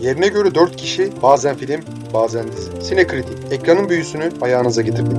Yerine göre 4 kişi, bazen film, bazen dizi. Sinekritik, ekranın büyüsünü ayağınıza getirdik.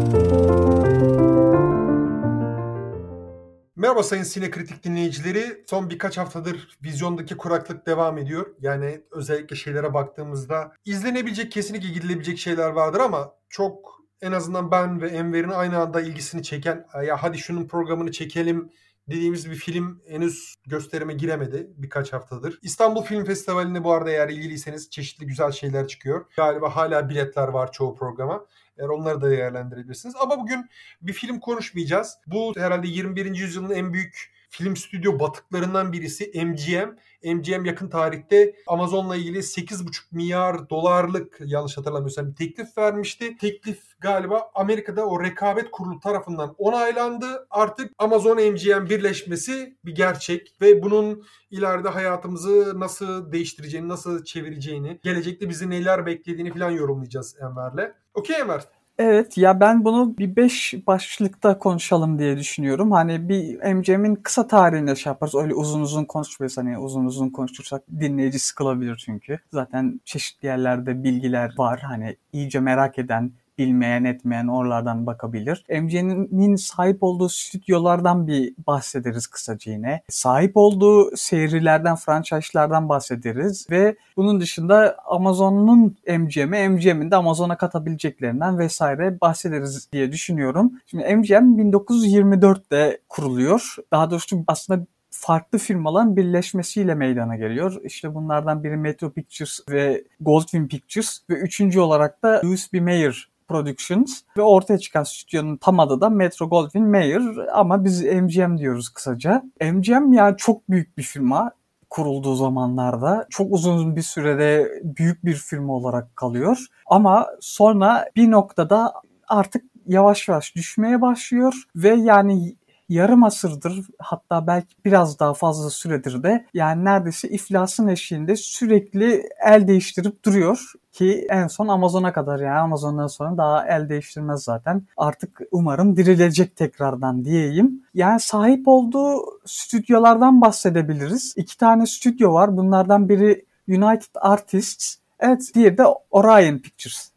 Merhaba sayın Sinekritik dinleyicileri. Son birkaç haftadır vizyondaki kuraklık devam ediyor. Yani özellikle şeylere baktığımızda izlenebilecek, kesinlikle gidilebilecek şeyler vardır ama çok en azından ben ve Enver'in aynı anda ilgisini çeken ya hadi şunun programını çekelim dediğimiz bir film henüz gösterime giremedi birkaç haftadır. İstanbul Film Festivali'nde bu arada eğer ilgiliyseniz çeşitli güzel şeyler çıkıyor. Galiba hala biletler var çoğu programa. Eğer onları da değerlendirebilirsiniz. Ama bugün bir film konuşmayacağız. Bu herhalde 21. yüzyılın en büyük film stüdyo batıklarından birisi MGM. MGM yakın tarihte Amazon'la ilgili 8,5 milyar dolarlık yanlış hatırlamıyorsam teklif vermişti. Teklif galiba Amerika'da o rekabet kurulu tarafından onaylandı. Artık Amazon MGM birleşmesi bir gerçek ve bunun ileride hayatımızı nasıl değiştireceğini, nasıl çevireceğini, gelecekte bizi neler beklediğini falan yorumlayacağız Enver'le. Okey Enver. Evet ya ben bunu bir beş başlıkta konuşalım diye düşünüyorum. Hani bir MCM'in kısa tarihinde şey yaparız. Öyle uzun uzun konuşmayız. Hani uzun uzun konuşursak dinleyici sıkılabilir çünkü. Zaten çeşitli yerlerde bilgiler var. Hani iyice merak eden, bilmeyen etmeyen oralardan bakabilir. MC'nin sahip olduğu stüdyolardan bir bahsederiz kısaca yine. Sahip olduğu serilerden, franchise'lardan bahsederiz ve bunun dışında Amazon'un MGM'i, MGM'in de Amazon'a katabileceklerinden vesaire bahsederiz diye düşünüyorum. Şimdi MGM 1924'te kuruluyor. Daha doğrusu aslında farklı firmaların birleşmesiyle meydana geliyor. İşte bunlardan biri Metro Pictures ve Goldwyn Pictures ve üçüncü olarak da Louis B. Mayer Productions ve ortaya çıkan stüdyonun tam adı da Metro Goldwyn Mayer ama biz MGM diyoruz kısaca. MGM yani çok büyük bir firma kurulduğu zamanlarda çok uzun bir sürede büyük bir firma olarak kalıyor. Ama sonra bir noktada artık yavaş yavaş düşmeye başlıyor ve yani yarım asırdır hatta belki biraz daha fazla süredir de yani neredeyse iflasın eşiğinde sürekli el değiştirip duruyor ki en son Amazon'a kadar yani Amazon'dan sonra daha el değiştirmez zaten. Artık umarım dirilecek tekrardan diyeyim. Yani sahip olduğu stüdyolardan bahsedebiliriz. İki tane stüdyo var. Bunlardan biri United Artists, evet diğeri de Orion Pictures.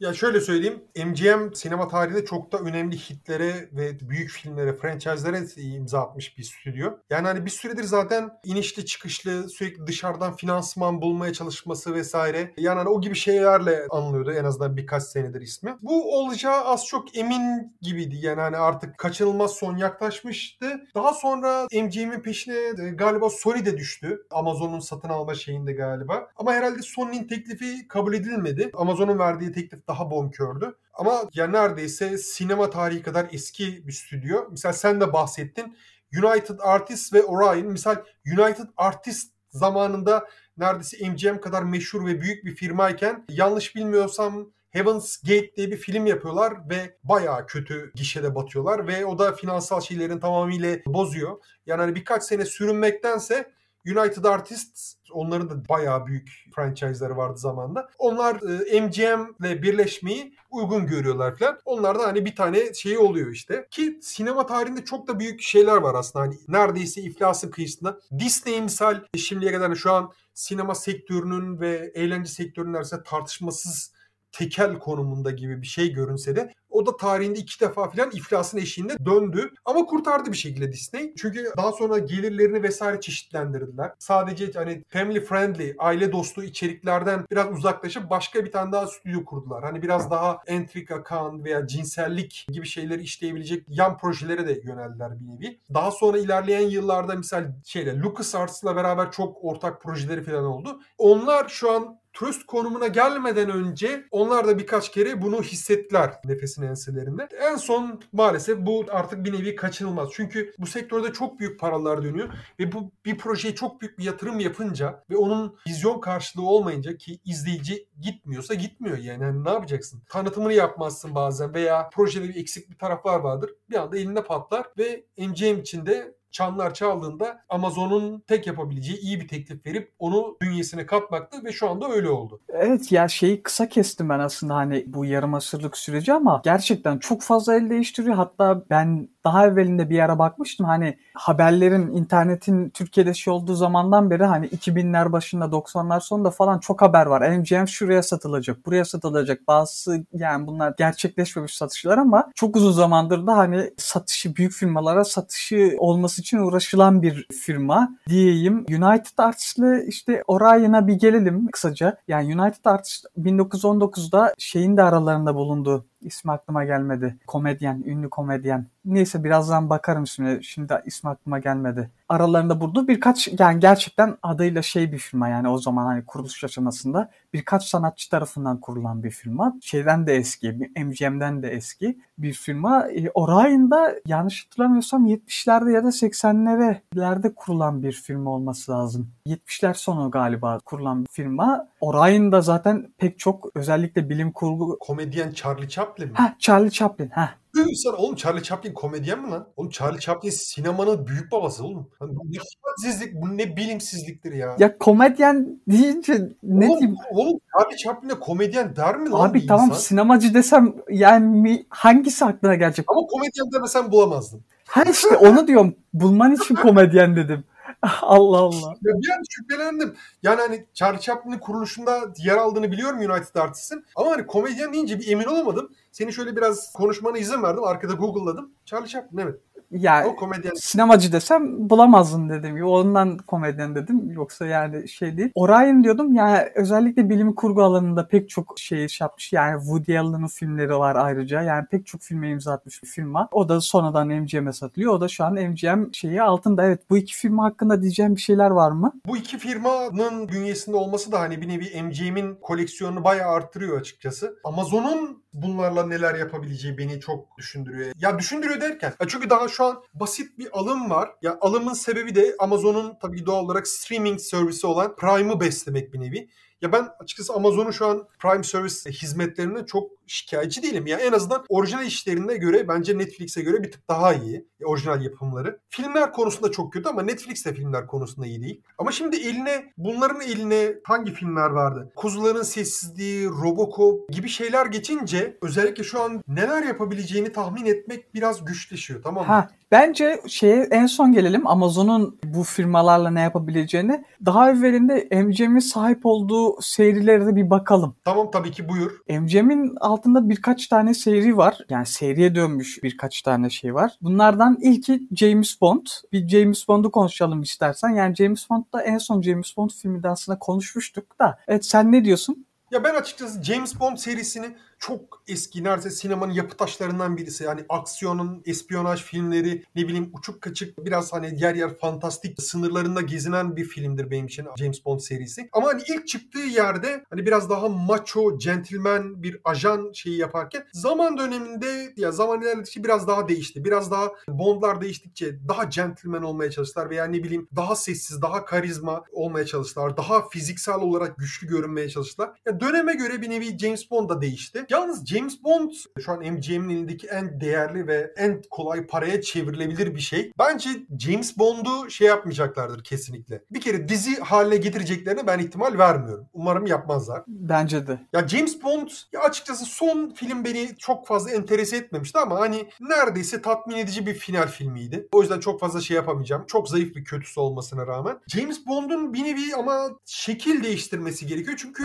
Ya şöyle söyleyeyim. MGM sinema tarihinde çok da önemli hitlere ve büyük filmlere, franchise'lere imza atmış bir stüdyo. Yani hani bir süredir zaten inişli çıkışlı sürekli dışarıdan finansman bulmaya çalışması vesaire. Yani hani o gibi şeylerle anılıyordu en azından birkaç senedir ismi. Bu olacağı az çok emin gibiydi. Yani hani artık kaçınılmaz son yaklaşmıştı. Daha sonra MGM'in peşine e, galiba Sony de düştü. Amazon'un satın alma şeyinde galiba. Ama herhalde Sony'nin teklifi kabul edilmedi. Amazon'un verdiği teklif daha bonkördü. Ama ya neredeyse sinema tarihi kadar eski bir stüdyo. Misal sen de bahsettin. United Artists ve Orion. Misal United Artists zamanında neredeyse MGM kadar meşhur ve büyük bir firmayken yanlış bilmiyorsam Heaven's Gate diye bir film yapıyorlar ve bayağı kötü gişede batıyorlar ve o da finansal şeylerin tamamıyla bozuyor. Yani hani birkaç sene sürünmektense United Artists onların da bayağı büyük franchise'ları vardı zamanda. Onlar e, MGM ile birleşmeyi uygun görüyorlar falan. Onlar da hani bir tane şey oluyor işte. Ki sinema tarihinde çok da büyük şeyler var aslında. Hani neredeyse iflasın kıyısında. Disney misal şimdiye kadar şu an sinema sektörünün ve eğlence sektörünün arasında tartışmasız tekel konumunda gibi bir şey görünse de o da tarihinde iki defa falan iflasın eşiğinde döndü. Ama kurtardı bir şekilde Disney. Çünkü daha sonra gelirlerini vesaire çeşitlendirdiler. Sadece hani family friendly, aile dostu içeriklerden biraz uzaklaşıp başka bir tane daha stüdyo kurdular. Hani biraz daha entrika kan veya cinsellik gibi şeyleri işleyebilecek yan projelere de yöneldiler bir nevi. Daha sonra ilerleyen yıllarda misal şeyle LucasArts'la beraber çok ortak projeleri falan oldu. Onlar şu an turist konumuna gelmeden önce onlar da birkaç kere bunu hissettiler nefesin enselerinde. En son maalesef bu artık bir nevi kaçınılmaz. Çünkü bu sektörde çok büyük paralar dönüyor ve bu bir projeye çok büyük bir yatırım yapınca ve onun vizyon karşılığı olmayınca ki izleyici gitmiyorsa gitmiyor yani. yani ne yapacaksın? Tanıtımını yapmazsın bazen veya projede bir eksik bir taraflar vardır. Bir anda elinde patlar ve MCM içinde çanlar çaldığında Amazon'un tek yapabileceği iyi bir teklif verip onu bünyesine katmaktı ve şu anda öyle oldu. Evet ya şeyi kısa kestim ben aslında hani bu yarım asırlık süreci ama gerçekten çok fazla el değiştiriyor. Hatta ben daha evvelinde bir ara bakmıştım hani haberlerin internetin Türkiye'de şey olduğu zamandan beri hani 2000'ler başında 90'lar sonunda falan çok haber var. MGM şuraya satılacak, buraya satılacak. Bazısı yani bunlar gerçekleşmemiş satışlar ama çok uzun zamandır da hani satışı büyük firmalara satışı olması için uğraşılan bir firma diyeyim. United Arts'le işte Orion'a bir gelelim kısaca. Yani United Arts 1919'da şeyin de aralarında bulunduğu ismi aklıma gelmedi. Komedyen, ünlü komedyen. Neyse birazdan bakarım şimdi. Şimdi ismi aklıma gelmedi. Aralarında bulunduğu birkaç yani gerçekten adıyla şey bir firma yani o zaman hani kuruluş aşamasında birkaç sanatçı tarafından kurulan bir firma. Şeyden de eski, MGM'den de eski bir firma. E, Orion'da yanlış hatırlamıyorsam 70'lerde ya da 80'lerde kurulan bir firma olması lazım. 70'ler sonu galiba kurulan bir firma. Orion'da zaten pek çok özellikle bilim kurgu Komedyen Charlie Chaplin mi? Ha Charlie Chaplin. Ha. Sen oğlum Charlie Chaplin komedyen mi lan? Oğlum Charlie Chaplin sinemanın büyük babası oğlum. Lan bu ne hadsizlik, bu ne bilimsizliktir ya. Ya komedyen deyince ne oğlum, diyeyim? Oğlum Charlie Chaplin'e komedyen der mi lan Abi tamam insan? sinemacı desem yani hangisi aklına gelecek? Ama komedyen demesen bulamazdın. Ha işte onu diyorum. Bulman için komedyen dedim. Allah Allah. Ya bir an şüphelendim. Yani hani Charlie Chaplin'in kuruluşunda yer aldığını biliyorum United Arts'ın. Ama hani komedyen deyince bir emin olamadım. Seni şöyle biraz konuşmana izin verdim. Arkada Google'ladım. Charlie Chaplin evet. Ya O komedyen. sinemacı desem bulamazdın dedim. Ondan komedyen dedim. Yoksa yani şey değil. Orion diyordum. Yani özellikle bilim kurgu alanında pek çok şey iş yapmış. Yani Woody Allen'ın filmleri var ayrıca. Yani pek çok filme imza atmış bir firma. O da sonradan MGM'e satılıyor. O da şu an MGM şeyi altında. Evet bu iki firma hakkında diyeceğim bir şeyler var mı? Bu iki firmanın bünyesinde olması da hani bir nevi MGM'in koleksiyonunu bayağı arttırıyor açıkçası. Amazon'un bunlarla neler yapabileceği beni çok düşündürüyor. Ya düşündürüyor derken ya çünkü daha şu an basit bir alım var. Ya alımın sebebi de Amazon'un tabii doğal olarak streaming servisi olan Prime'ı beslemek bir nevi. Ya ben açıkçası Amazon'un şu an Prime Service hizmetlerinden çok şikayetçi değilim. Ya en azından orijinal işlerine göre bence Netflix'e göre bir tık daha iyi. Ya orijinal yapımları. Filmler konusunda çok kötü ama Netflix de filmler konusunda iyi değil. Ama şimdi eline bunların eline hangi filmler vardı? Kuzuların Sessizliği, Robocop gibi şeyler geçince özellikle şu an neler yapabileceğini tahmin etmek biraz güçleşiyor tamam mı? Ha, bence şeye en son gelelim Amazon'un bu firmalarla ne yapabileceğini. Daha evvelinde MGM'in sahip olduğu serilere de bir bakalım. Tamam tabii ki buyur. MGM'in altında birkaç tane seri var. Yani seriye dönmüş birkaç tane şey var. Bunlardan ilki James Bond. Bir James Bond'u konuşalım istersen. Yani James Bond'da en son James Bond filminde aslında konuşmuştuk da. Evet sen ne diyorsun? Ya ben açıkçası James Bond serisini çok eski neredeyse sinemanın yapı taşlarından birisi. Yani aksiyonun, espiyonaj filmleri, ne bileyim uçuk kaçık biraz hani yer yer fantastik sınırlarında gezinen bir filmdir benim için James Bond serisi. Ama hani ilk çıktığı yerde hani biraz daha macho, gentleman bir ajan şeyi yaparken zaman döneminde ya zaman ilerledikçe biraz daha değişti. Biraz daha Bond'lar değiştikçe daha gentleman olmaya çalıştılar veya ne bileyim daha sessiz, daha karizma olmaya çalıştılar. Daha fiziksel olarak güçlü görünmeye çalıştılar. Ya döneme göre bir nevi James Bond da değişti. Yalnız James Bond şu an MGM'in elindeki en değerli ve en kolay paraya çevrilebilir bir şey. Bence James Bond'u şey yapmayacaklardır kesinlikle. Bir kere dizi haline getireceklerine ben ihtimal vermiyorum. Umarım yapmazlar. Bence de. Ya James Bond ya açıkçası son film beni çok fazla enterese etmemişti ama hani neredeyse tatmin edici bir final filmiydi. O yüzden çok fazla şey yapamayacağım. Çok zayıf bir kötüsü olmasına rağmen. James Bond'un bir nevi ama şekil değiştirmesi gerekiyor. Çünkü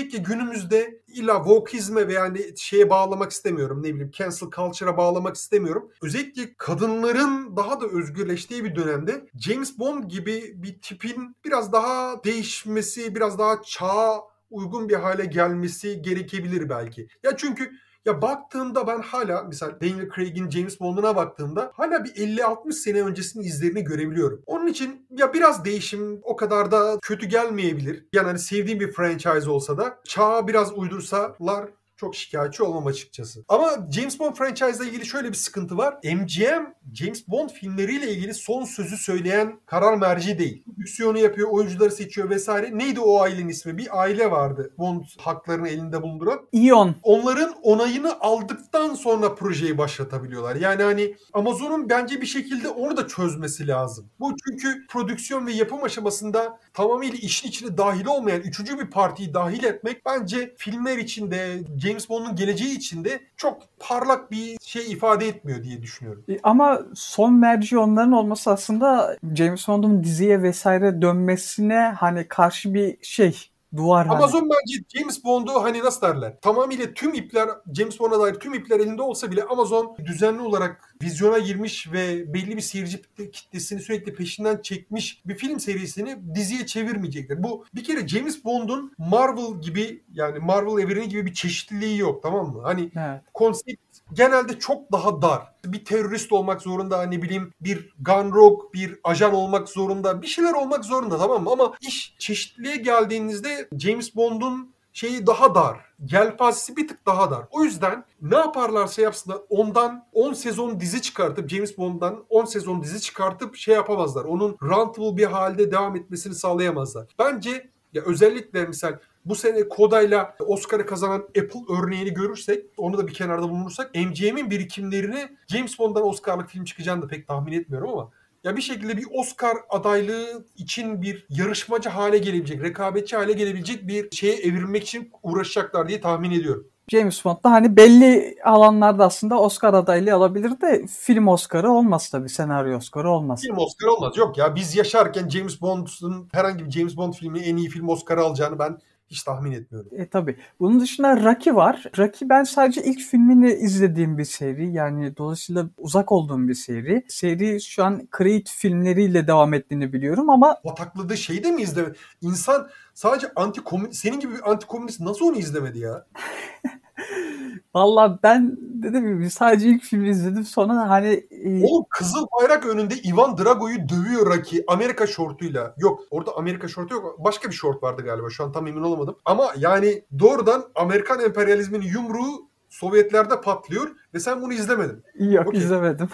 özellikle günümüzde illa wokeizme ve yani şeye bağlamak istemiyorum. Ne bileyim cancel culture'a bağlamak istemiyorum. Özellikle kadınların daha da özgürleştiği bir dönemde James Bond gibi bir tipin biraz daha değişmesi, biraz daha çağa uygun bir hale gelmesi gerekebilir belki. Ya çünkü ya baktığımda ben hala mesela Daniel Craig'in James Bond'una baktığımda hala bir 50-60 sene öncesinin izlerini görebiliyorum. Onun için ya biraz değişim o kadar da kötü gelmeyebilir. Yani hani sevdiğim bir franchise olsa da çağa biraz uydursalar çok şikayetçi olmam açıkçası. Ama James Bond franchise ile ilgili şöyle bir sıkıntı var. MGM James Bond filmleriyle ilgili son sözü söyleyen karar merci değil. Prodüksiyonu yapıyor, oyuncuları seçiyor vesaire. Neydi o ailenin ismi? Bir aile vardı Bond haklarını elinde bulunduran. Ion. Onların onayını aldıktan sonra projeyi başlatabiliyorlar. Yani hani Amazon'un bence bir şekilde onu da çözmesi lazım. Bu çünkü prodüksiyon ve yapım aşamasında tamamıyla işin içine dahil olmayan üçüncü bir partiyi dahil etmek bence filmler içinde James Bond'un geleceği içinde çok parlak bir şey ifade etmiyor diye düşünüyorum. E, Ama son merci onların olması aslında James Bond'un diziye vesaire dönmesine hani karşı bir şey duvar hani. Amazon bence James Bond'u hani nasıl derler? Tamamıyla tüm ipler James Bond'a dair tüm ipler elinde olsa bile Amazon düzenli olarak vizyona girmiş ve belli bir seyirci kitlesini sürekli peşinden çekmiş bir film serisini diziye çevirmeyecekler. Bu bir kere James Bond'un Marvel gibi yani Marvel evreni gibi bir çeşitliliği yok tamam mı? Hani Evet. konsept genelde çok daha dar. Bir terörist olmak zorunda, ne bileyim bir gun rogue, bir ajan olmak zorunda, bir şeyler olmak zorunda tamam mı? Ama iş çeşitliliğe geldiğinizde James Bond'un şeyi daha dar. Yelpazesi bir tık daha dar. O yüzden ne yaparlarsa yapsınlar ondan 10 sezon dizi çıkartıp James Bond'dan 10 sezon dizi çıkartıp şey yapamazlar. Onun rentable bir halde devam etmesini sağlayamazlar. Bence ya özellikle misal bu sene Koda'yla Oscar'ı kazanan Apple örneğini görürsek, onu da bir kenarda bulunursak MGM'in birikimlerini James Bond'dan Oscar'lık film çıkacağını da pek tahmin etmiyorum ama ya bir şekilde bir Oscar adaylığı için bir yarışmacı hale gelebilecek, rekabetçi hale gelebilecek bir şeye evirmek için uğraşacaklar diye tahmin ediyorum. James Bond da hani belli alanlarda aslında Oscar adaylığı alabilir de film Oscar'ı olmaz tabii. Senaryo Oscar'ı olmaz. Film Oscar olmaz. Yok ya biz yaşarken James Bond'un herhangi bir James Bond filmi en iyi film Oscar'ı alacağını ben hiç tahmin etmiyorum. E tabii. Bunun dışında Rocky var. Rocky ben sadece ilk filmini izlediğim bir seri. Yani dolayısıyla uzak olduğum bir seri. Seri şu an Creed filmleriyle devam ettiğini biliyorum ama Batakladığı şeyi de mi izleme? İnsan sadece anti senin gibi bir anti komünist nasıl onu izlemedi ya? Valla ben dediğim gibi sadece ilk filmi izledim. Sonra hani e, Oğlum kızıl bayrak önünde Ivan Drago'yu dövüyor Rocky Amerika şortuyla. Yok orada Amerika şortu yok. Başka bir şort vardı galiba. Şu an tam emin olamadım. Ama yani doğrudan Amerikan emperyalizminin yumruğu Sovyetlerde patlıyor ve sen bunu izlemedin. yok Okey. izlemedim.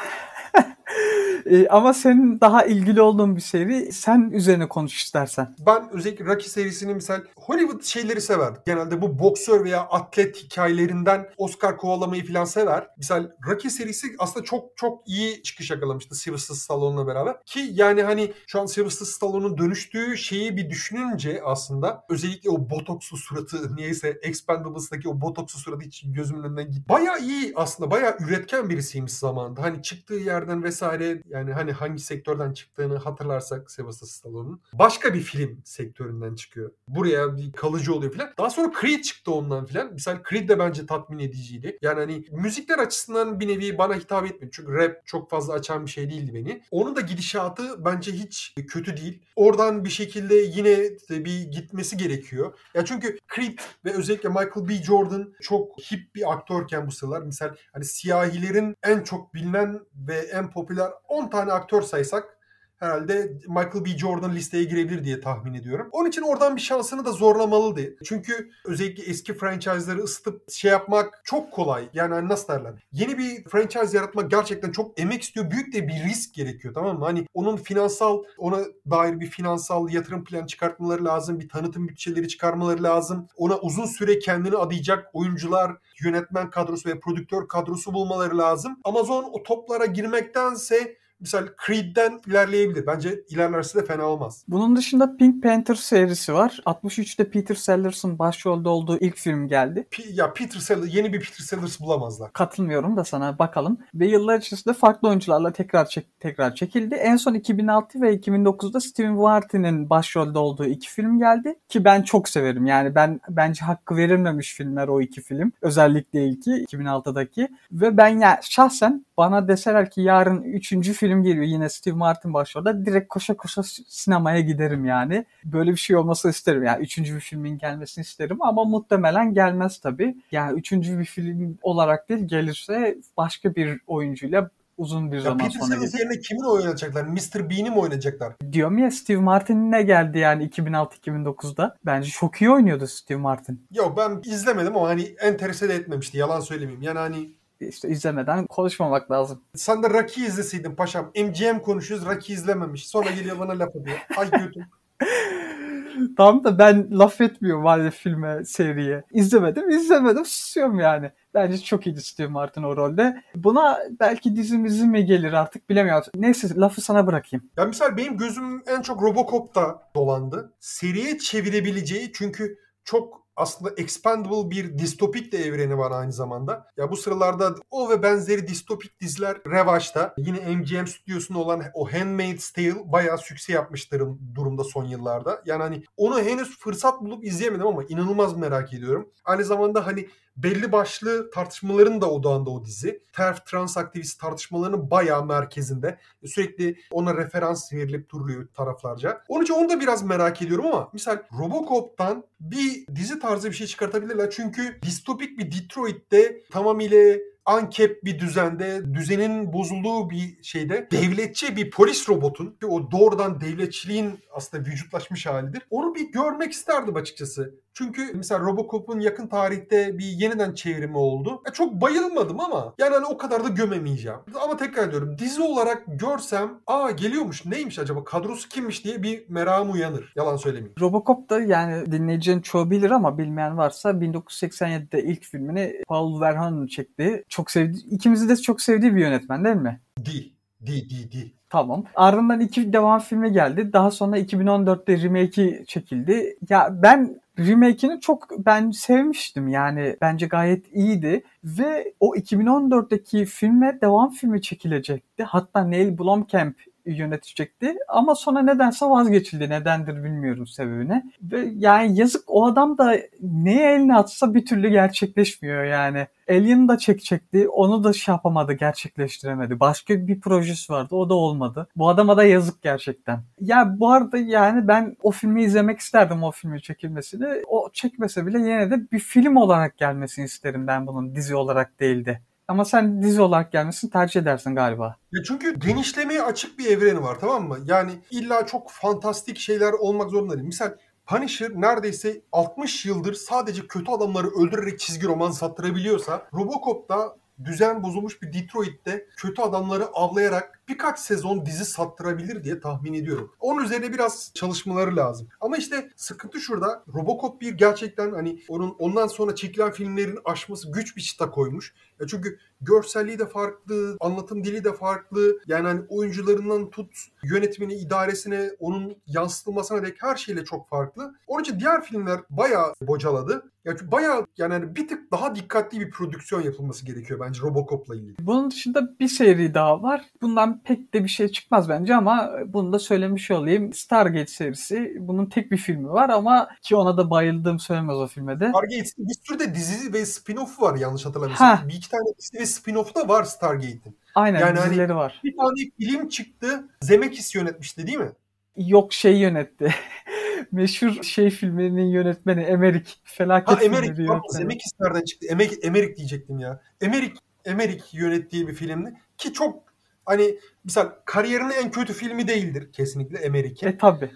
E, ama senin daha ilgili olduğun bir seri. Sen üzerine konuş istersen. Ben özellikle Rocky serisini misal Hollywood şeyleri sever. Genelde bu boksör veya atlet hikayelerinden Oscar kovalamayı falan sever. Misal Rocky serisi aslında çok çok iyi çıkış yakalamıştı Sylvester Stallone'la beraber. Ki yani hani şu an Sylvester Stallone'un dönüştüğü şeyi bir düşününce aslında özellikle o botokslu suratı niyeyse Expendables'daki o botokslu suratı hiç gözümün önünden gitti. Bayağı iyi aslında bayağı üretken birisiymiş zamanında. Hani çıktığı yerden vesaire yani hani hangi sektörden çıktığını hatırlarsak Sylvester Stallone'un başka bir film sektöründen çıkıyor. Buraya bir kalıcı oluyor falan. Daha sonra Creed çıktı ondan falan. Misal Creed de bence tatmin ediciydi. Yani hani müzikler açısından bir nevi bana hitap etmiyor. Çünkü rap çok fazla açan bir şey değildi beni. Onun da gidişatı bence hiç kötü değil. Oradan bir şekilde yine bir gitmesi gerekiyor. Ya çünkü Creed ve özellikle Michael B. Jordan çok hip bir aktörken bu sıralar. Misal hani siyahilerin en çok bilinen ve en popüler 10 tane aktör saysak herhalde Michael B. Jordan listeye girebilir diye tahmin ediyorum. Onun için oradan bir şansını da zorlamalıydı. Çünkü özellikle eski franchise'ları ısıtıp şey yapmak çok kolay. Yani hani nasıl derler? Yeni bir franchise yaratmak gerçekten çok emek istiyor. Büyük de bir risk gerekiyor tamam mı? Hani onun finansal, ona dair bir finansal yatırım planı çıkartmaları lazım. Bir tanıtım bütçeleri çıkarmaları lazım. Ona uzun süre kendini adayacak oyuncular, yönetmen kadrosu ve prodüktör kadrosu bulmaları lazım. Amazon o toplara girmektense Misal Creed'den ilerleyebilir. Bence ilerlerse de fena olmaz. Bunun dışında Pink Panther serisi var. 63'te Peter Sellers'ın başrolde olduğu ilk film geldi. P- ya Peter Sellers, yeni bir Peter Sellers bulamazlar. Katılmıyorum da sana bakalım. Ve yıllar içerisinde farklı oyuncularla tekrar çek- tekrar çekildi. En son 2006 ve 2009'da Steven Martin'in başrolde olduğu iki film geldi. Ki ben çok severim. Yani ben bence hakkı verilmemiş filmler o iki film. Özellikle ilki 2006'daki. Ve ben ya şahsen bana deseler ki yarın üçüncü film geliyor yine Steve Martin başrolde direkt koşa koşa sinemaya giderim yani. Böyle bir şey olması isterim. Yani üçüncü bir filmin gelmesini isterim ama muhtemelen gelmez tabii. Yani üçüncü bir film olarak değil gelirse başka bir oyuncuyla uzun bir Ya zaman Peter sonra gelecek. yerine kimin oynayacaklar? Mr. Bean'i mi oynayacaklar? Diyorum ya Steve Martin ne geldi yani 2006-2009'da. Bence çok iyi oynuyordu Steve Martin. Yok ben izlemedim ama hani enterese de etmemişti. Yalan söylemeyeyim. Yani hani İşte izlemeden konuşmamak lazım. sen de Rocky izleseydin paşam. MGM konuşuyoruz. Rocky izlememiş. Sonra geliyor bana laf ediyor. Ay götüm. Tamam da ben laf etmiyorum hani filme, seriye. İzlemedim, izlemedim, susuyorum yani. Bence çok iyiydi Steve Martin o rolde. Buna belki dizimizi mi gelir artık bilemiyorum. Neyse lafı sana bırakayım. Ya misal benim gözüm en çok Robocop'ta dolandı. Seriye çevirebileceği çünkü çok aslında expandable bir distopik de evreni var aynı zamanda. Ya bu sıralarda o ve benzeri distopik diziler revaçta. Yine MGM stüdyosunda olan o Handmaid's Tale bayağı sükse yapmıştır durumda son yıllarda. Yani hani onu henüz fırsat bulup izleyemedim ama inanılmaz merak ediyorum. Aynı zamanda hani belli başlı tartışmaların da odağında o dizi. TERF trans aktivist tartışmalarının bayağı merkezinde. Sürekli ona referans verilip duruluyor taraflarca. Onun için onu da biraz merak ediyorum ama misal Robocop'tan bir dizi tarzı bir şey çıkartabilirler. Çünkü distopik bir Detroit'te tamamıyla ankep bir düzende, düzenin bozulduğu bir şeyde devletçi bir polis robotun ki o doğrudan devletçiliğin aslında vücutlaşmış halidir. Onu bir görmek isterdim açıkçası. Çünkü mesela Robocop'un yakın tarihte bir yeniden çevrimi oldu. E, çok bayılmadım ama yani hani o kadar da gömemeyeceğim. Ama tekrar ediyorum dizi olarak görsem aa geliyormuş neymiş acaba kadrosu kimmiş diye bir merakım uyanır. Yalan söylemeyeyim. Robocop da yani dinleyicinin çoğu bilir ama bilmeyen varsa 1987'de ilk filmini Paul Verhoeven çekti. Çok sevdi. İkimizi de çok sevdiği bir yönetmen değil mi? Değil. Değil değil değil. Tamam. Ardından iki devam filmi geldi. Daha sonra 2014'te remake'i çekildi. Ya ben remake'ini çok ben sevmiştim. Yani bence gayet iyiydi. Ve o 2014'teki filme devam filmi çekilecekti. Hatta Neil Blomkamp yönetecekti. Ama sonra nedense vazgeçildi. Nedendir bilmiyorum sebebini. Ve yani yazık o adam da neye elini atsa bir türlü gerçekleşmiyor yani. Alien da çekecekti. Onu da şey yapamadı, gerçekleştiremedi. Başka bir projesi vardı. O da olmadı. Bu adama da yazık gerçekten. Ya bu arada yani ben o filmi izlemek isterdim o filmin çekilmesini. O çekmese bile yine de bir film olarak gelmesini isterim ben bunun dizi olarak değil de. Ama sen dizi olarak gelmesini tercih edersin galiba. Ya çünkü genişlemeye açık bir evreni var tamam mı? Yani illa çok fantastik şeyler olmak zorunda değil. Misal Punisher neredeyse 60 yıldır sadece kötü adamları öldürerek çizgi roman sattırabiliyorsa Robocop'ta düzen bozulmuş bir Detroit'te kötü adamları avlayarak birkaç sezon dizi sattırabilir diye tahmin ediyorum. Onun üzerine biraz çalışmaları lazım. Ama işte sıkıntı şurada. Robocop bir gerçekten hani onun ondan sonra çekilen filmlerin aşması güç bir çıta koymuş. Ya çünkü görselliği de farklı, anlatım dili de farklı. Yani hani oyuncularından tut yönetmeni, idaresine, onun yansıtılmasına dek her şeyle çok farklı. Onun için diğer filmler bayağı bocaladı. Ya çünkü bayağı yani hani bir tık daha dikkatli bir prodüksiyon yapılması gerekiyor bence Robocop'la ilgili. Bunun dışında bir seri daha var. Bundan pek de bir şey çıkmaz bence ama bunu da söylemiş olayım. Stargate serisi. Bunun tek bir filmi var ama ki ona da bayıldığım söylemez o filme de. Stargate'in bir sürü de dizi ve spin-off var yanlış hatırlamıyorsam. Bir iki tane dizi ve spin-off da var Stargate'in. Aynen Yani hani- dizileri var. Bir tane film çıktı. Zemeckis yönetmişti değil mi? Yok şey yönetti. Meşhur şey filmlerinin yönetmeni Emerick. Felaket Ha filmleri Emmerich. Pardon, yönetmeni. Zemeckis nereden çıktı? Emek, Emmerich diyecektim ya. Emmerich, Emmerich yönettiği bir filmdi. Ki çok hani mesela kariyerinin en kötü filmi değildir kesinlikle Emmerich'in. E tabi.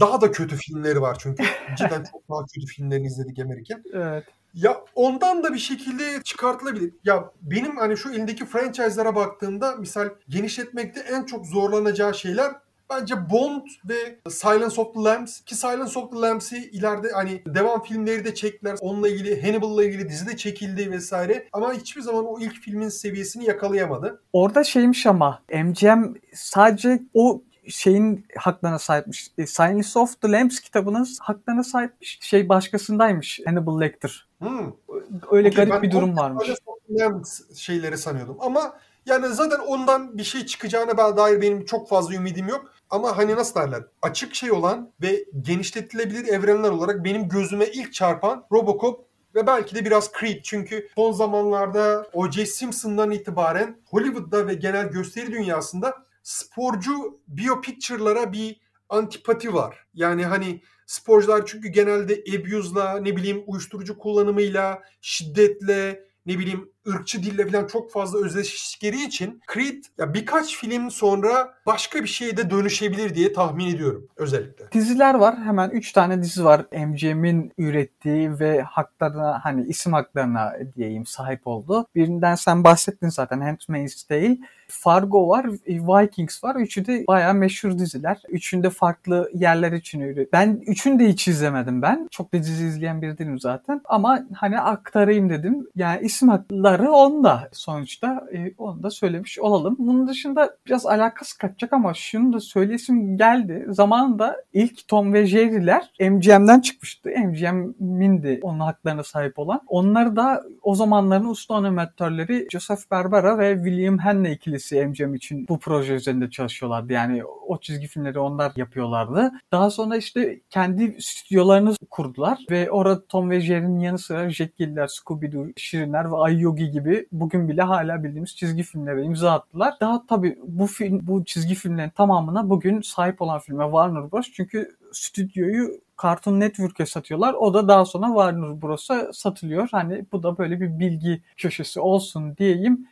Daha da kötü filmleri var çünkü. Cidden çok daha kötü filmlerini izledik Emmerich'in. Evet. Ya ondan da bir şekilde çıkartılabilir. Ya benim hani şu elindeki franchise'lara baktığımda misal genişletmekte en çok zorlanacağı şeyler bence Bond ve Silence of the Lambs ki Silence of the Lambs'i ileride hani devam filmleri de çektiler. Onunla ilgili Hannibal'la ilgili dizi de çekildi vesaire. Ama hiçbir zaman o ilk filmin seviyesini yakalayamadı. Orada şeymiş ama MGM sadece o şeyin haklarına sahipmiş. E, Silence of the Lambs kitabının haklarına sahipmiş. Şey başkasındaymış. Hannibal Lecter. Hmm. Öyle Okey, garip bir durum varmış. Silence of the Lambs şeyleri sanıyordum. Ama yani zaten ondan bir şey çıkacağına dair benim çok fazla ümidim yok. Ama hani nasıl derler? Açık şey olan ve genişletilebilir evrenler olarak benim gözüme ilk çarpan Robocop ve belki de biraz Creed. Çünkü son zamanlarda O.J. Simpson'dan itibaren Hollywood'da ve genel gösteri dünyasında sporcu biopicture'lara bir antipati var. Yani hani sporcular çünkü genelde abuse'la ne bileyim uyuşturucu kullanımıyla, şiddetle, ne bileyim ırkçı dille falan çok fazla özdeştikleri için Creed ya birkaç film sonra başka bir şeye de dönüşebilir diye tahmin ediyorum özellikle. Diziler var. Hemen 3 tane dizi var. MGM'in ürettiği ve haklarına hani isim haklarına diyeyim sahip oldu. Birinden sen bahsettin zaten Handmaid's Tale. Fargo var, Vikings var. Üçü de bayağı meşhur diziler. Üçünde farklı yerler için üret. Ben üçünü de hiç izlemedim ben. Çok da dizi izleyen biri değilim zaten. Ama hani aktarayım dedim. Yani isim hakları onda sonuçta. E, onu da söylemiş olalım. Bunun dışında biraz alakası kaçacak ama şunu da söylesim geldi. Zamanında ilk Tom ve Jerry'ler MGM'den çıkmıştı. MGM'in de onun haklarına sahip olan. Onları da o zamanların usta animatörleri Joseph Barbera ve William Hanna ikilisi MGM için bu proje üzerinde çalışıyorlardı. Yani o çizgi filmleri onlar yapıyorlardı. Daha sonra işte kendi stüdyolarını kurdular ve orada Tom ve Jerry'nin yanı sıra Jekyll'ler, Scooby-Doo, Şirinler ve Ay gibi bugün bile hala bildiğimiz çizgi filmlere imza attılar. Daha tabii bu film, bu çizgi filmlerin tamamına bugün sahip olan filme Warner Bros. Çünkü stüdyoyu Cartoon Network'e satıyorlar. O da daha sonra Warner Bros'a satılıyor. Hani bu da böyle bir bilgi köşesi olsun diyeyim.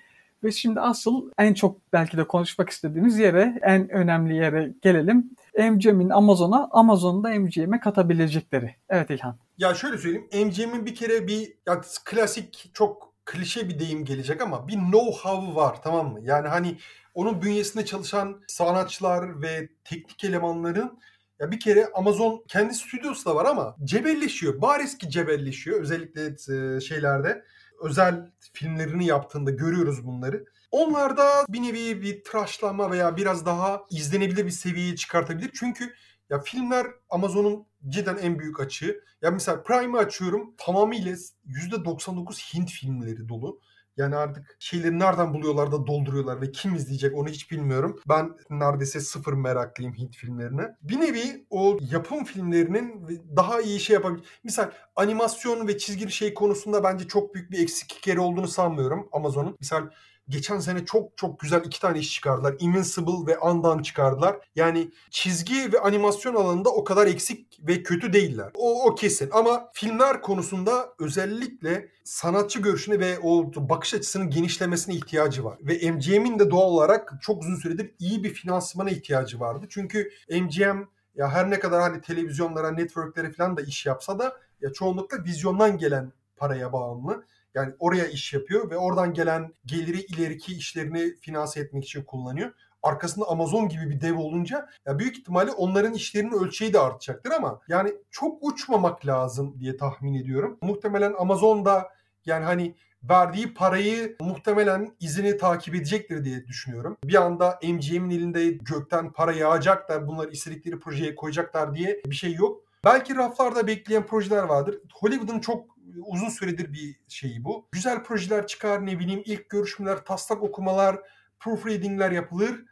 Ve şimdi asıl en çok belki de konuşmak istediğimiz yere, en önemli yere gelelim. MGM'in Amazon'a, Amazon'da MGM'e katabilecekleri. Evet İlhan. Ya şöyle söyleyeyim. MGM'in bir kere bir ya klasik çok klişe bir deyim gelecek ama bir know-how var tamam mı? Yani hani onun bünyesinde çalışan sanatçılar ve teknik elemanların ya bir kere Amazon kendi stüdyosu da var ama cebelleşiyor. Bariz ki cebelleşiyor. Özellikle şeylerde özel filmlerini yaptığında görüyoruz bunları. Onlarda bir nevi bir tıraşlama veya biraz daha izlenebilir bir seviyeye çıkartabilir. Çünkü ya filmler Amazon'un cidden en büyük açığı. Ya mesela Prime'ı açıyorum tamamıyla %99 Hint filmleri dolu. Yani artık şeyleri nereden buluyorlar da dolduruyorlar ve kim izleyecek onu hiç bilmiyorum. Ben neredeyse sıfır meraklıyım Hint filmlerine. Bir nevi o yapım filmlerinin daha iyi şey yapabilir. Misal animasyon ve çizgili şey konusunda bence çok büyük bir eksiklikleri olduğunu sanmıyorum Amazon'un. Misal geçen sene çok çok güzel iki tane iş çıkardılar. Invincible ve Undone çıkardılar. Yani çizgi ve animasyon alanında o kadar eksik ve kötü değiller. O, o kesin ama filmler konusunda özellikle sanatçı görüşüne ve o bakış açısının genişlemesine ihtiyacı var. Ve MGM'in de doğal olarak çok uzun süredir iyi bir finansmana ihtiyacı vardı. Çünkü MGM ya her ne kadar hani televizyonlara, networklere falan da iş yapsa da ya çoğunlukla vizyondan gelen paraya bağımlı. Yani oraya iş yapıyor ve oradan gelen geliri ileriki işlerini finanse etmek için kullanıyor. Arkasında Amazon gibi bir dev olunca ya büyük ihtimalle onların işlerinin ölçeği de artacaktır ama yani çok uçmamak lazım diye tahmin ediyorum. Muhtemelen Amazon da yani hani verdiği parayı muhtemelen izini takip edecektir diye düşünüyorum. Bir anda MGM'in elinde gökten para yağacak da bunları istedikleri projeye koyacaklar diye bir şey yok. Belki raflarda bekleyen projeler vardır. Hollywood'un çok uzun süredir bir şeyi bu. Güzel projeler çıkar ne bileyim ilk görüşmeler, taslak okumalar, proofreadingler yapılır.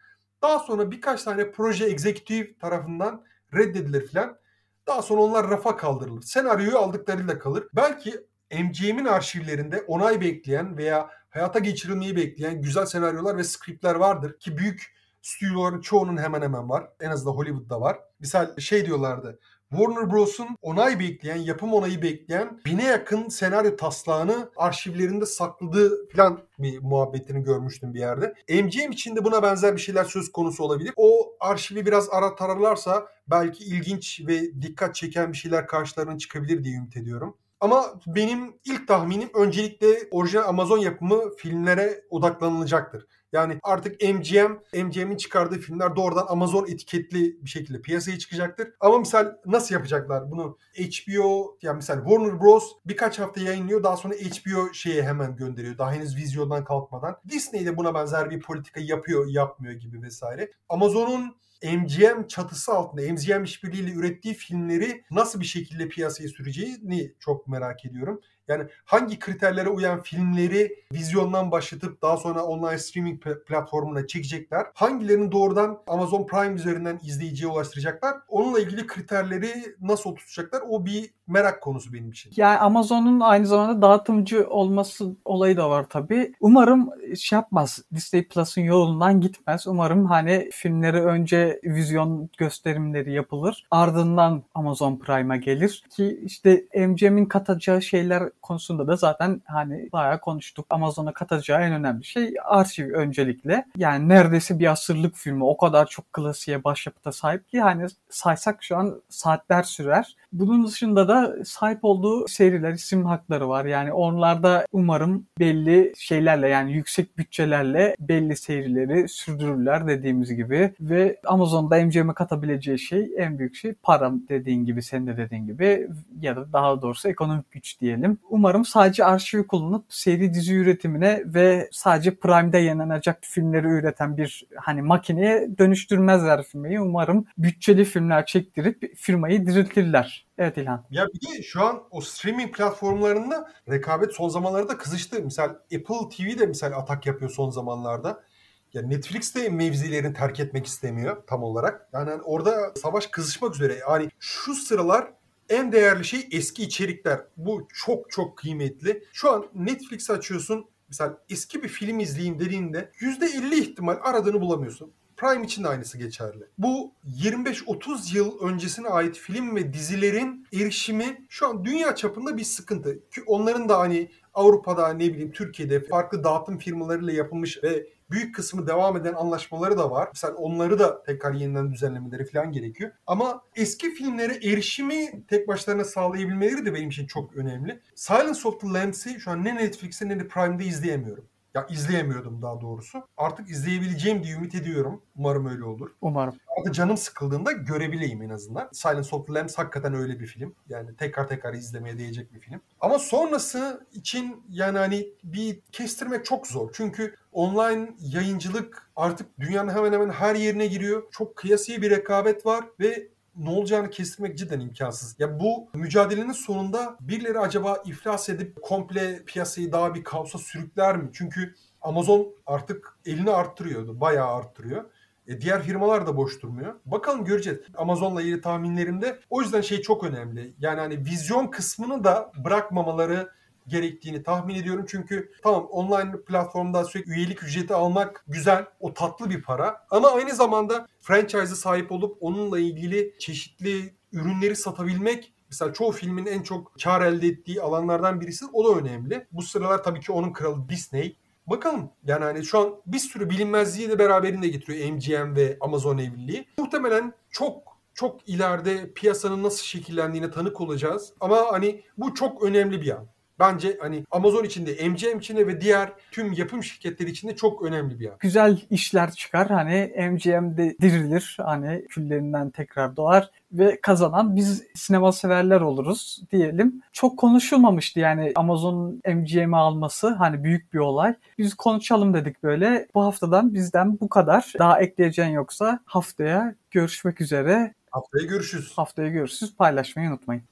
Daha sonra birkaç tane proje executive tarafından reddedilir filan. Daha sonra onlar rafa kaldırılır. Senaryoyu aldıklarıyla kalır. Belki MGM'in arşivlerinde onay bekleyen veya hayata geçirilmeyi bekleyen güzel senaryolar ve skriptler vardır. Ki büyük stüdyoların çoğunun hemen hemen var. En azından Hollywood'da var. Misal şey diyorlardı. Warner Bros'un onay bekleyen, yapım onayı bekleyen bine yakın senaryo taslağını arşivlerinde sakladığı falan bir muhabbetini görmüştüm bir yerde. MGM için de buna benzer bir şeyler söz konusu olabilir. O arşivi biraz ara tararlarsa belki ilginç ve dikkat çeken bir şeyler karşılarına çıkabilir diye ümit ediyorum. Ama benim ilk tahminim öncelikle orijinal Amazon yapımı filmlere odaklanılacaktır. Yani artık MGM, MGM'in çıkardığı filmler doğrudan Amazon etiketli bir şekilde piyasaya çıkacaktır. Ama misal nasıl yapacaklar bunu? HBO, yani misal Warner Bros. birkaç hafta yayınlıyor. Daha sonra HBO şeye hemen gönderiyor. Daha henüz vizyondan kalkmadan. Disney de buna benzer bir politika yapıyor, yapmıyor gibi vesaire. Amazon'un MGM çatısı altında MGM işbirliğiyle ürettiği filmleri nasıl bir şekilde piyasaya süreceğini çok merak ediyorum. Yani hangi kriterlere uyan filmleri vizyondan başlatıp daha sonra online streaming platformuna çekecekler? Hangilerini doğrudan Amazon Prime üzerinden izleyiciye ulaştıracaklar? Onunla ilgili kriterleri nasıl tutacaklar? O bir merak konusu benim için. Yani Amazon'un aynı zamanda dağıtımcı olması olayı da var tabii. Umarım şey yapmaz. Disney Plus'ın yolundan gitmez. Umarım hani filmleri önce vizyon gösterimleri yapılır. Ardından Amazon Prime'a gelir ki işte MGM'in katacağı şeyler konusunda da zaten hani bayağı konuştuk. Amazon'a katacağı en önemli şey arşiv öncelikle. Yani neredeyse bir asırlık filmi o kadar çok klasiğe başyapıta sahip ki hani saysak şu an saatler sürer. Bunun dışında da sahip olduğu seriler, isim hakları var. Yani onlarda umarım belli şeylerle yani yüksek bütçelerle belli serileri sürdürürler dediğimiz gibi. Ve Amazon'da MGM'e katabileceği şey en büyük şey para dediğin gibi senin de dediğin gibi ya da daha doğrusu ekonomik güç diyelim. Umarım sadece arşivi kullanıp seri dizi üretimine ve sadece Prime'de yayınlanacak filmleri üreten bir hani makineye dönüştürmezler firmayı. Umarım bütçeli filmler çektirip firmayı diriltirler. Evet İlhan. Ya bir de şu an o streaming platformlarında rekabet son zamanlarda kızıştı. Misal Apple TV de misal atak yapıyor son zamanlarda. Ya Netflix de mevzilerini terk etmek istemiyor tam olarak. Yani hani orada savaş kızışmak üzere. Yani şu sıralar en değerli şey eski içerikler. Bu çok çok kıymetli. Şu an Netflix açıyorsun. Mesela eski bir film izleyeyim dediğinde %50 ihtimal aradığını bulamıyorsun. Prime için de aynısı geçerli. Bu 25-30 yıl öncesine ait film ve dizilerin erişimi şu an dünya çapında bir sıkıntı. Ki onların da hani Avrupa'da ne bileyim Türkiye'de farklı dağıtım firmalarıyla yapılmış ve büyük kısmı devam eden anlaşmaları da var. Mesela onları da tekrar yeniden düzenlemeleri falan gerekiyor. Ama eski filmlere erişimi tek başlarına sağlayabilmeleri de benim için çok önemli. Silence of the Lambs'i şu an ne Netflix'te ne de Prime'de izleyemiyorum. Ya izleyemiyordum daha doğrusu. Artık izleyebileceğim diye ümit ediyorum. Umarım öyle olur. Umarım. Artık canım sıkıldığında görebileyim en azından. Silence of the Lambs hakikaten öyle bir film. Yani tekrar tekrar izlemeye değecek bir film. Ama sonrası için yani hani bir kestirmek çok zor. Çünkü online yayıncılık artık dünyanın hemen hemen her yerine giriyor. Çok kıyasıya bir rekabet var ve ne olacağını kestirmek cidden imkansız. Ya bu mücadelenin sonunda birileri acaba iflas edip komple piyasayı daha bir kaosa sürükler mi? Çünkü Amazon artık elini arttırıyordu. Bayağı arttırıyor. E diğer firmalar da boş durmuyor. Bakalım göreceğiz. Amazon'la ilgili tahminlerimde. O yüzden şey çok önemli. Yani hani vizyon kısmını da bırakmamaları gerektiğini tahmin ediyorum. Çünkü tamam online platformda sürekli üyelik ücreti almak güzel. O tatlı bir para. Ama aynı zamanda franchise'a sahip olup onunla ilgili çeşitli ürünleri satabilmek Mesela çoğu filmin en çok kar elde ettiği alanlardan birisi o da önemli. Bu sıralar tabii ki onun kralı Disney. Bakalım yani hani şu an bir sürü bilinmezliği de beraberinde getiriyor MGM ve Amazon evliliği. Muhtemelen çok çok ileride piyasanın nasıl şekillendiğine tanık olacağız. Ama hani bu çok önemli bir an. Bence hani Amazon içinde, MGM içinde ve diğer tüm yapım şirketleri içinde çok önemli bir an. Güzel işler çıkar. Hani MGM'de dirilir. Hani küllerinden tekrar doğar ve kazanan biz sinema severler oluruz diyelim. Çok konuşulmamıştı yani Amazon'un MGM'i alması hani büyük bir olay. Biz konuşalım dedik böyle. Bu haftadan bizden bu kadar. Daha ekleyeceğin yoksa haftaya görüşmek üzere. Haftaya görüşürüz. Haftaya görüşürüz. Paylaşmayı unutmayın.